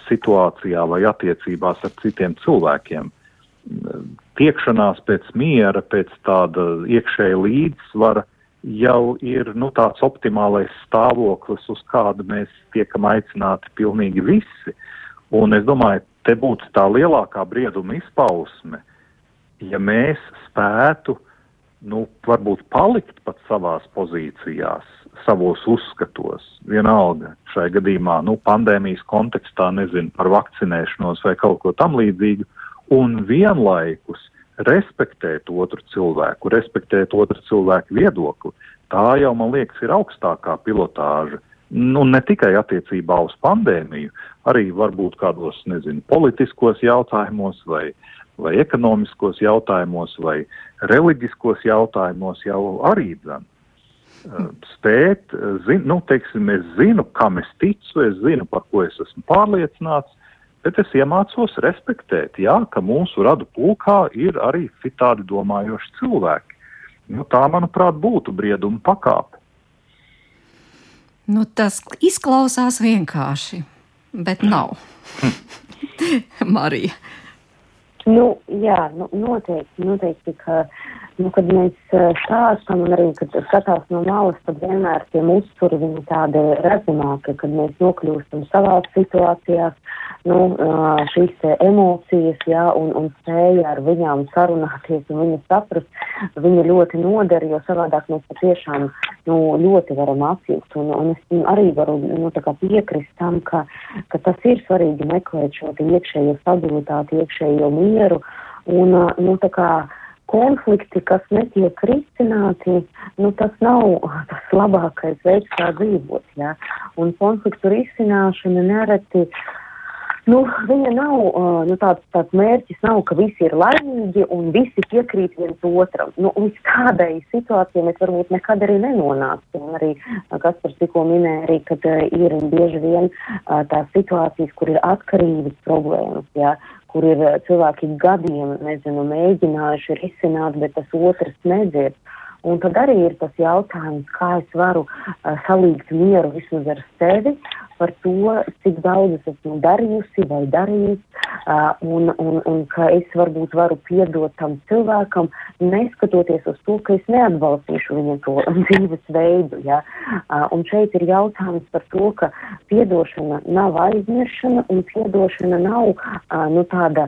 situācijā vai attiecībās ar citiem cilvēkiem. Tiekšanās pēc miera, pēc tāda iekšēja līdzsvara jau ir nu, tāds optimālais stāvoklis, uz kādu mēs tiekam aicināti pilnīgi visi. Un es domāju, te būtu tā lielākā brieduma izpausme, ja mēs spētu, nu, varbūt palikt pat savās pozīcijās, savos uzskatos, vienalga šai gadījumā, nu, pandēmijas kontekstā, nezinu, par vakcinēšanos vai kaut ko tam līdzīgu, un vienlaikus respektēt otru cilvēku, respektēt otru cilvēku viedokli, tā jau, man liekas, ir augstākā pilotāža. Nu, ne tikai attiecībā uz pandēmiju, arī varbūt kādos, nezinu, politiskos jautājumos vai, vai ekonomiskos jautājumos vai reliģiskos jautājumos jau arī dzen. Spēt, zin, nu, teiksim, es zinu, kam es ticu, es zinu, par ko es esmu pārliecināts, bet es iemācos respektēt, jā, ka mūsu radu pulkā ir arī citādi domājoši cilvēki. Nu, tā, manuprāt, būtu brieduma pakāpe. Nu, tas izklausās vienkārši, bet nav. <laughs> Marija. Nu, jā, nu, noteikti, noteikti, ka nu, kad mēs stāstam un arī, kad skatās no malas, tad vienmēr tie uzturi viņi tādi redzamāki, kad mēs nokļūstam savās situācijās, nu, šīs emocijas, jā, un, un spēja ar viņām sarunāties un viņas saprast, viņa ļoti noder, jo savādāk mēs patiešām, nu, ļoti varam atjūt, un, un es arī varu, nu, tā kā piekrist tam, ka, ka tas ir svarīgi meklēt šo iekšējo stabilitāti, iekšējo mieru, un, nu, tā kā, konflikti, kas netiek risināti, nu, tas nav tas labākais veids, kā dzīvot. Ja? Un konfliktu risināšana nereti. Nu, viņa nav, nu, tāds, tāds mērķis nav, ka visi ir laimīgi un visi piekrīt viens otram. Nu, līdz kādai situācijai mēs varbūt nekad arī nenonāksim. Arī, kas par tikko minēja, arī, kad ir bieži vien tās situācijas, kur ir atkarības problēmas, ja, kur ir eh, cilvēki gadiem, nezinu, mēģinājuši risināt, bet tas otrs nedzird. Un tad arī ir tas jautājums, kā es varu uh, salīgt mieru vismaz ar sevi par to, cik daudz es esmu darījusi vai darījis, un, un, un ka es varbūt varu piedot tam cilvēkam, neskatoties uz to, ka es neatbalstīšu viņa to <laughs> dzīvesveidu. Ja? Un šeit ir jautājums par to, ka piedošana nav aizmiršana un piedošana nav nu, tāda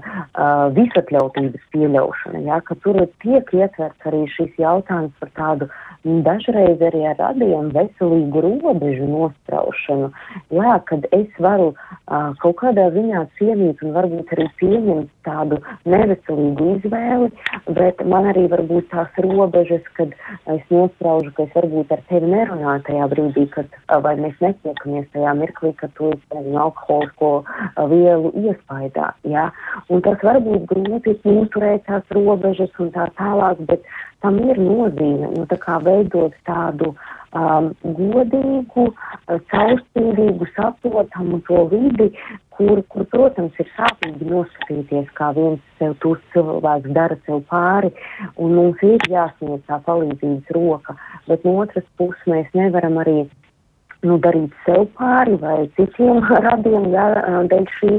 visatļautības pieļaušana. Ja? Ka tur tiek ietverts arī šis jautājums par tādu dažreiz arī ar radiem veselīgu robežu nostraušanu. Jā, kad es varu uh, kaut kādā ziņā cienīt un varbūt arī pieņemt tādu neveselīgu izvēli, bet man arī var būt tās robežas, kad es nospraužu, ka es varbūt ar tevi nerunāju tajā brīdī, kad uh, vai mēs netiekamies tajā mirklī, kad tu esi, nezinu, alkoholisko uh, vielu iespaidā. Jā, un tas var būt grūti noturēt tās robežas un tā tālāk, bet tam ir nozīme, nu, tā kā veidot tādu um, godīgu, caurspīdīgu, saprotamu to vidi, kur, kur, protams, ir sāpīgi noskatīties, kā viens sev tos cilvēks dara sev pāri, un mums ir jāsniedz tā palīdzības roka, bet no otras puses mēs nevaram arī nu, darīt sev pāri vai citiem radiem jā, dēļ šī,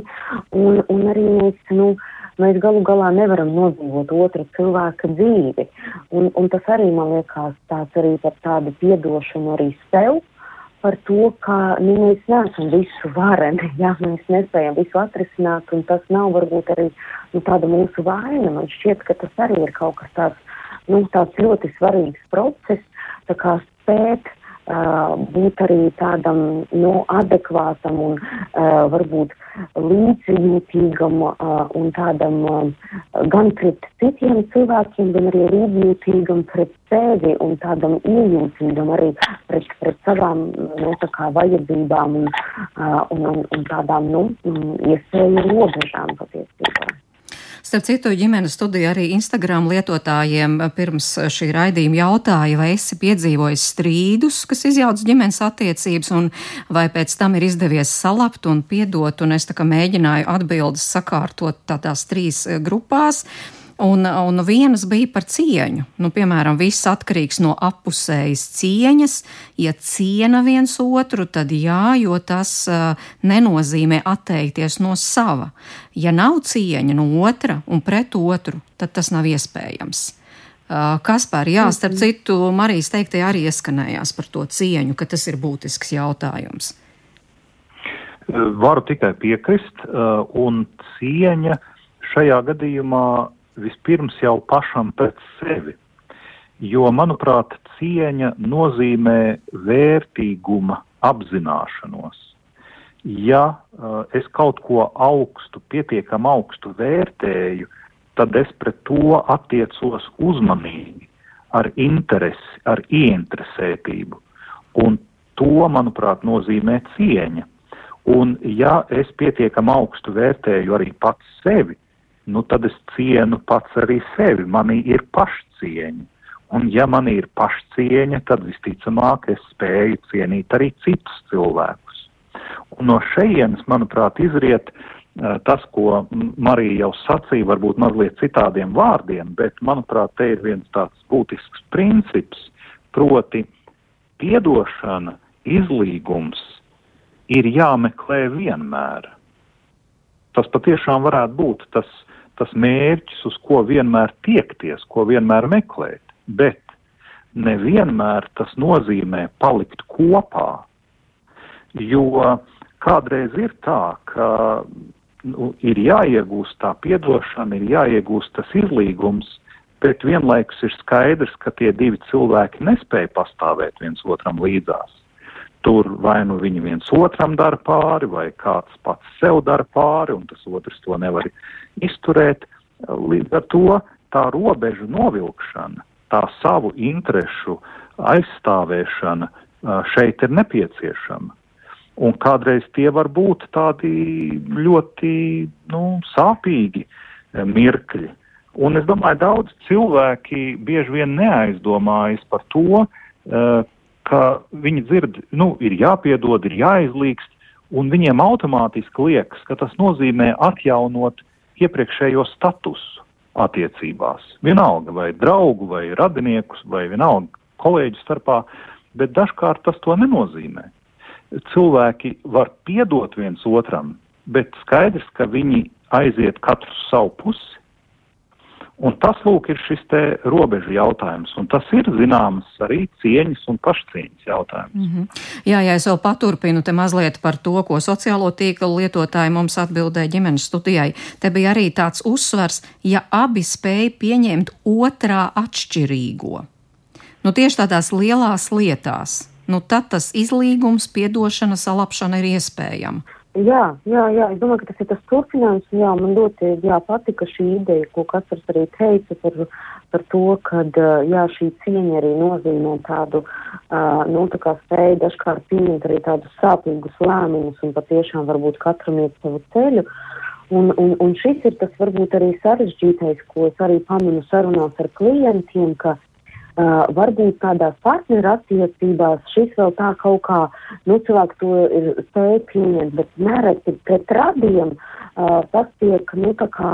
un, un arī mēs, nu, uh, mēs galu galā nevaram nodzīvot otra cilvēka dzīvi. Un, un tas arī man liekas tāds arī par tādu piedošanu arī sev. Par to, ka nu, mēs neesam visu vareni, <laughs> ja mēs nespējam visu atrisināt, un tas nav varbūt arī nu, tāda mūsu vaina. Man šķiet, ka tas arī ir kaut kas tāds, nu, tāds ļoti svarīgs process, tā kā spēt būt arī tādam nu, adekvātam un varbūt līdzjūtīgam un tādam gan pret citiem cilvēkiem, gan arī līdzjūtīgam pret sevi un tādam iejūtīgam arī pret, pret savām nu, vajadzībām un, un, un, un tādām nu, iespēju robežām patiesībā. Starp citu, ģimenes studija arī Instagram lietotājiem pirms šī raidījuma jautāja, vai esi piedzīvojis strīdus, kas izjauc ģimenes attiecības, un vai pēc tam ir izdevies salabt un piedot, un es tā kā mēģināju atbildes sakārtot tādās trīs grupās. Un, un vienas bija par cieņu. Nu, piemēram, viss atkarīgs no apusējas cieņas. Ja ciena viens otru, tad jā, jo tas uh, nenozīmē atteikties no sava. Ja nav cieņa no otra un pret otru, tad tas nav iespējams. Uh, Kaspar, jā, starp mhm. citu, Marijas teiktie arī ieskanējās par to cieņu, ka tas ir būtisks jautājums. Varu tikai piekrist, un cieņa šajā gadījumā vispirms jau pašam pret sevi. Jo, manuprāt, cieņa nozīmē vērtīguma apzināšanos. Ja uh, es kaut ko augstu, pietiekam augstu vērtēju, tad es pret to attiecos uzmanīgi, ar interesi, ar ieinteresētību. Un to, manuprāt, nozīmē cieņa. Un ja es pietiekam augstu vērtēju arī pats sevi, nu tad es cienu pats arī sevi, manī ir pašcieņa. Un ja man ir pašcieņa, tad visticamāk es spēju cienīt arī citus cilvēkus. Un no šejienes, manuprāt, izriet uh, tas, ko Marija jau sacīja, varbūt mazliet citādiem vārdiem, bet, manuprāt, te ir viens tāds būtisks princips, proti piedošana, izlīgums ir jāmeklē vienmēr. Tas patiešām varētu būt tas tas mērķis, uz ko vienmēr tiekties, ko vienmēr meklēt, bet nevienmēr tas nozīmē palikt kopā, jo kādreiz ir tā, ka nu, ir jāiegūst tā piedošana, ir jāiegūst tas izlīgums, bet vienlaikus ir skaidrs, ka tie divi cilvēki nespēja pastāvēt viens otram līdzās. Tur vai nu viņi viens otram dara pāri, vai kāds pats sev dara pāri, un tas otrs to nevar izturēt. Līdz ar to tā robežu novilkšana, tā savu interešu aizstāvēšana šeit ir nepieciešama. Un kādreiz tie var būt tādi ļoti nu, sāpīgi mirkļi. Un es domāju, daudz cilvēki bieži vien neaizdomājas par to, ka viņi dzird, nu, ir jāpiedod, ir jāizlīgst, un viņiem automātiski liekas, ka tas nozīmē atjaunot iepriekšējo statusu attiecībās. Vienalga vai draugu, vai radiniekus, vai vienalga kolēģu starpā, bet dažkārt tas to nenozīmē. cilvēki var piedot viens otram, bet skaidrs, ka viņi aiziet katru savu pusi. Un tas, lūk, ir šis te robežu jautājums, un tas ir zināms arī cieņas un pašcieņas jautājums. Mm -hmm. Jā, ja es vēl paturpinu te mazliet par to, ko sociālo tīklu lietotāji mums atbildēja ģimenes studijai, te bija arī tāds uzsvars, ja abi spēja pieņemt otrā atšķirīgo. Nu, tieši tādās lielās lietās, nu tad tas izlīgums, piedošana, salapšana ir iespējama. Jā, jā, jā, es domāju, ka tas ir tas turpinājums. Jā, man ļoti jā, patika šī ideja, ko katrs arī teica par, par to, ka jā, šī cieņa arī nozīmē tādu, uh, nu, tā kā spēju dažkārt pieņemt arī tādus sāpīgus lēmumus un patiešām varbūt katram iet savu ceļu. Un, un, un šis ir tas varbūt arī sarežģītais, ko es arī paminu sarunās ar klientiem, ka Uh, varbūt tādās partneru attiecībās šis vēl tā kaut kā, nu, cilvēks to ir spēj pieņemt, bet nereti pret radiem uh, tas tiek, nu, tā kā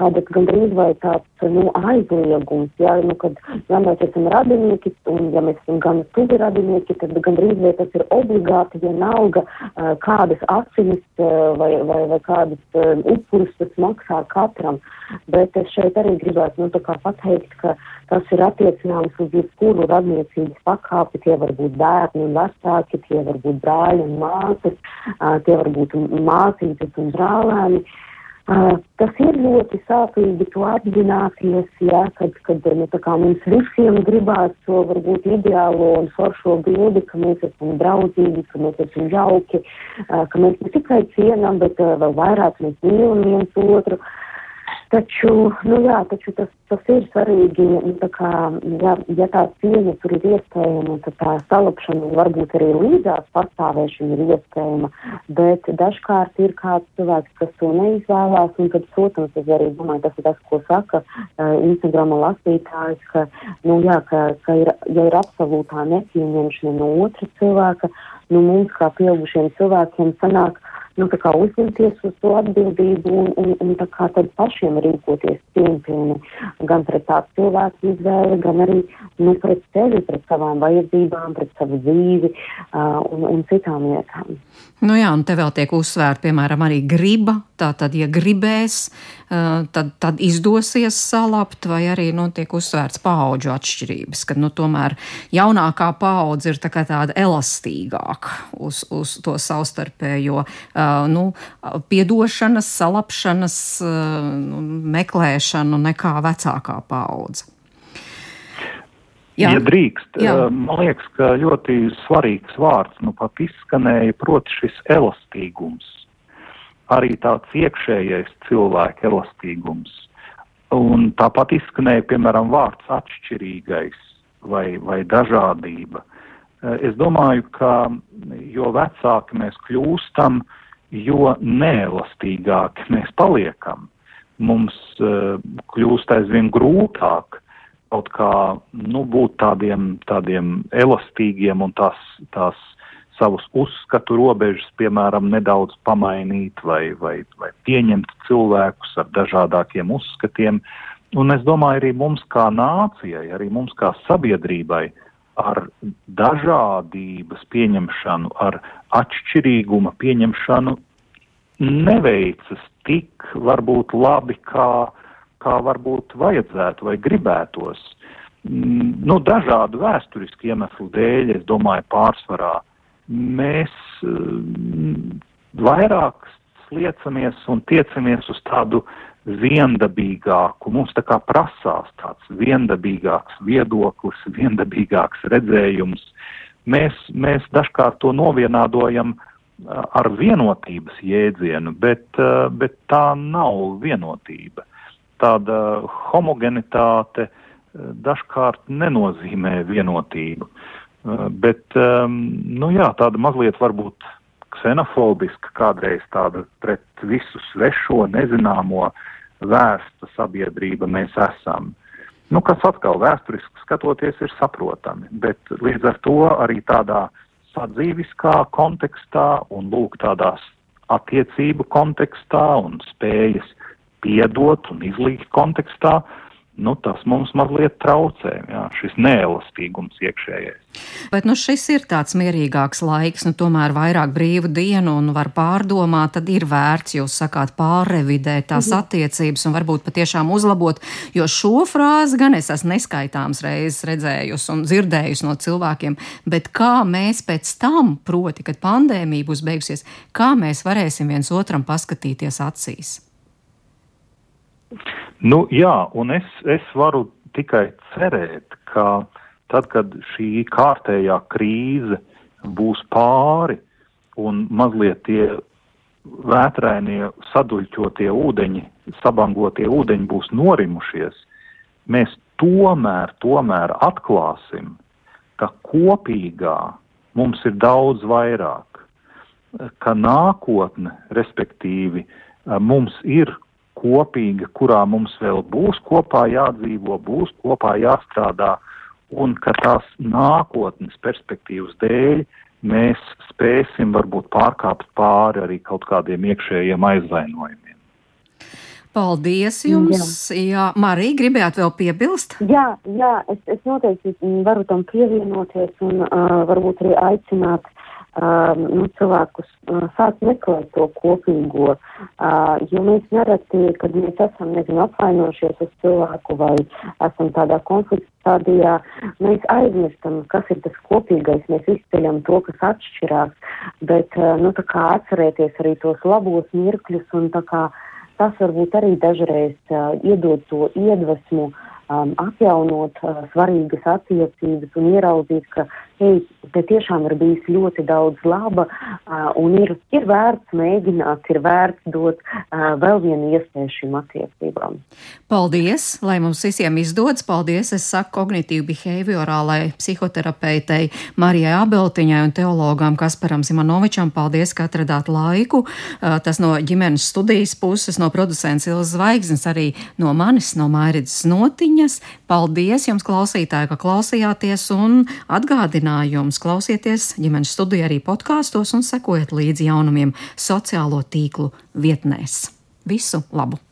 tāda gandrīz vai tāds, nu, aizliegums, jā, nu, kad, ja mēs esam radinieki, un ja mēs esam gan tuvi radinieki, tad gandrīz vai tas ir obligāti, ja nauga, uh, kādas asinis vai, vai, vai kādas upurus tas maksā katram. Bet es šeit arī gribētu, nu, tā kā pateikt, ka tas ir attiecināms uz jebkuru radniecības pakāpi, tie var būt bērni un vecāki, tie var būt brāļi un māsas, tie var būt māsītes un brālēni. Uh, tas ir ļoti sāpīgi to apzināties, ja, kad, kad nu, mums visiem gribās to varbūt ideālo un foršo bildi, ka mēs esam draudzīgi, ka mēs esam jauki, uh, ka mēs ne tikai cienam, bet uh, vēl vairāk mēs mīlam viens otru. Uh, Taču, nu jā, taču tas, tas ir svarīgi, nu, tā kā, ja, ja tā cieņa tur ir iespējama, tad tā salapšana varbūt arī līdzās pastāvēšana ir iespējama, bet dažkārt ir kāds cilvēks, kas to neizvēlās, un tad, protams, es arī domāju, tas ir tas, ko saka uh, Instagrama lasītājs, ka, nu jā, ka, ka ir, ja ir absolūtā nepieņemšana no otra cilvēka, nu mums kā pieaugušiem cilvēkiem sanāk, nu, uzņemties uz to atbildību un, un, un tā kā tad pašiem rīkoties cieņpilni gan pret tādu cilvēku izvēli, gan arī nu, pret sevi, pret savām vajadzībām, pret savu dzīvi uh, un, un citām lietām. Nu jā, un te vēl tiek uzsvērta, piemēram, arī griba. Tātad, ja gribēs, tad, tad izdosies salabt, vai arī nu, tiek uzsvērts paudžu atšķirības, ka nu, tomēr jaunākā paudze ir tā tāda elastīgāka uz, uz to savstarpējo nu, piedošanas, salapšanas nu, meklēšanu nekā vecākā paudze. Jā. Ja drīkst, Jā. man liekas, ka ļoti svarīgs vārds nu pat izskanēja, proti šis elastīgums. Arī tāds iekšējais cilvēka elastīgums. Un tāpat izskanēja, piemēram, vārds atšķirīgais vai, vai dažādība. Es domāju, ka jo vecāki mēs kļūstam, jo neelastīgāki mēs paliekam. Mums uh, kļūst aizvien grūtāk kaut kā nu, būt tādiem, tādiem elastīgiem un tās, tās savus uzskatu robežas, piemēram, nedaudz pamainīt vai, vai, vai pieņemt cilvēkus ar dažādākiem uzskatiem. Un es domāju, arī mums kā nācijai, arī mums kā sabiedrībai ar dažādības pieņemšanu, ar atšķirīguma pieņemšanu neveicas tik varbūt labi kā kā varbūt vajadzētu vai gribētos. Mm, nu, dažādu vēsturisku iemeslu dēļ, es domāju, pārsvarā mēs mm, vairāk sliecamies un tiecamies uz tādu viendabīgāku, mums tā kā prasās tāds viendabīgāks viedoklis, viendabīgāks redzējums. Mēs, mēs dažkārt to novienādojam ar vienotības jēdzienu, bet, bet tā nav vienotība tāda homogenitāte eh, dažkārt nenozīmē vienotību. Eh, bet, ehm, nu jā, tāda mazliet varbūt ksenofobiska, kādreiz tāda pret visu svešo, nezināmo vērsta sabiedrība mēs esam. Nu, kas atkal vēsturiski skatoties ir saprotami, bet līdz ar to arī tādā sadzīviskā kontekstā un lūk tādās attiecību kontekstā un spējas piedot un izlīgt kontekstā, nu, tas mums mazliet traucē, jā, šis neelastīgums iekšējais. Bet nu, šis ir tāds mierīgāks laiks, nu, tomēr vairāk brīvu dienu un var pārdomāt, tad ir vērts, jūs sakāt, pārrevidēt tās mhm. attiecības un varbūt patiešām uzlabot, jo šo frāzi gan es esmu neskaitāms reizes redzējusi un dzirdējusi no cilvēkiem, bet kā mēs pēc tam, proti, kad pandēmija būs beigusies, kā mēs varēsim viens otram paskatīties acīs? Nu, jā, un es, es varu tikai cerēt, ka tad, kad šī kārtējā krīze būs pāri un mazliet tie vētrainie, saduļķotie ūdeņi, sabangotie ūdeņi būs norimušies, mēs tomēr, tomēr atklāsim, ka kopīgā mums ir daudz vairāk, ka nākotne, respektīvi, mums ir kopīga, kurā mums vēl būs kopā jādzīvo, būs kopā jāstrādā, un ka tās nākotnes perspektīvas dēļ mēs spēsim varbūt pārkāpt pāri arī kaut kādiem iekšējiem aizvainojumiem. Paldies jums! Jā, jā Marija, gribējāt vēl piebilst? Jā, jā es, es noteikti varu tam pievienoties un uh, varbūt arī aicināt uh, um, nu, cilvēkus uh, sāk meklēt to kopīgo, uh, jo mēs nereti, kad mēs esam, nezinu, apvainojušies uz cilvēku vai esam tādā konflikta stadijā, mēs aizmirstam, kas ir tas kopīgais, mēs izceļam to, kas atšķirās, bet, uh, nu, tā kā atcerēties arī tos labos mirkļus un tā kā tas varbūt arī dažreiz uh, iedod to iedvesmu, um, atjaunot uh, svarīgas attiecības un ieraudzīt, ka te tiešām ir bijis ļoti daudz laba un ir, ir vērts mēģināt, ir vērts dot vēl vienu iespēju šīm attiecībām. Paldies, lai mums visiem izdodas. Paldies, es saku kognitīvi behaviorālai psihoterapeitei Marijai Abeltiņai un teologām Kasparam Zimanovičam. Paldies, ka atradāt laiku. Tas no ģimenes studijas puses, no producents Ilzas Zvaigznes, arī no manis, no Mairidas Notiņas. Paldies jums, klausītāji, ka klausījāties un atgādināt brīdinājums. Klausieties ģimenes studiju arī podkāstos un sekojiet līdzi jaunumiem sociālo tīklu vietnēs. Visu labu!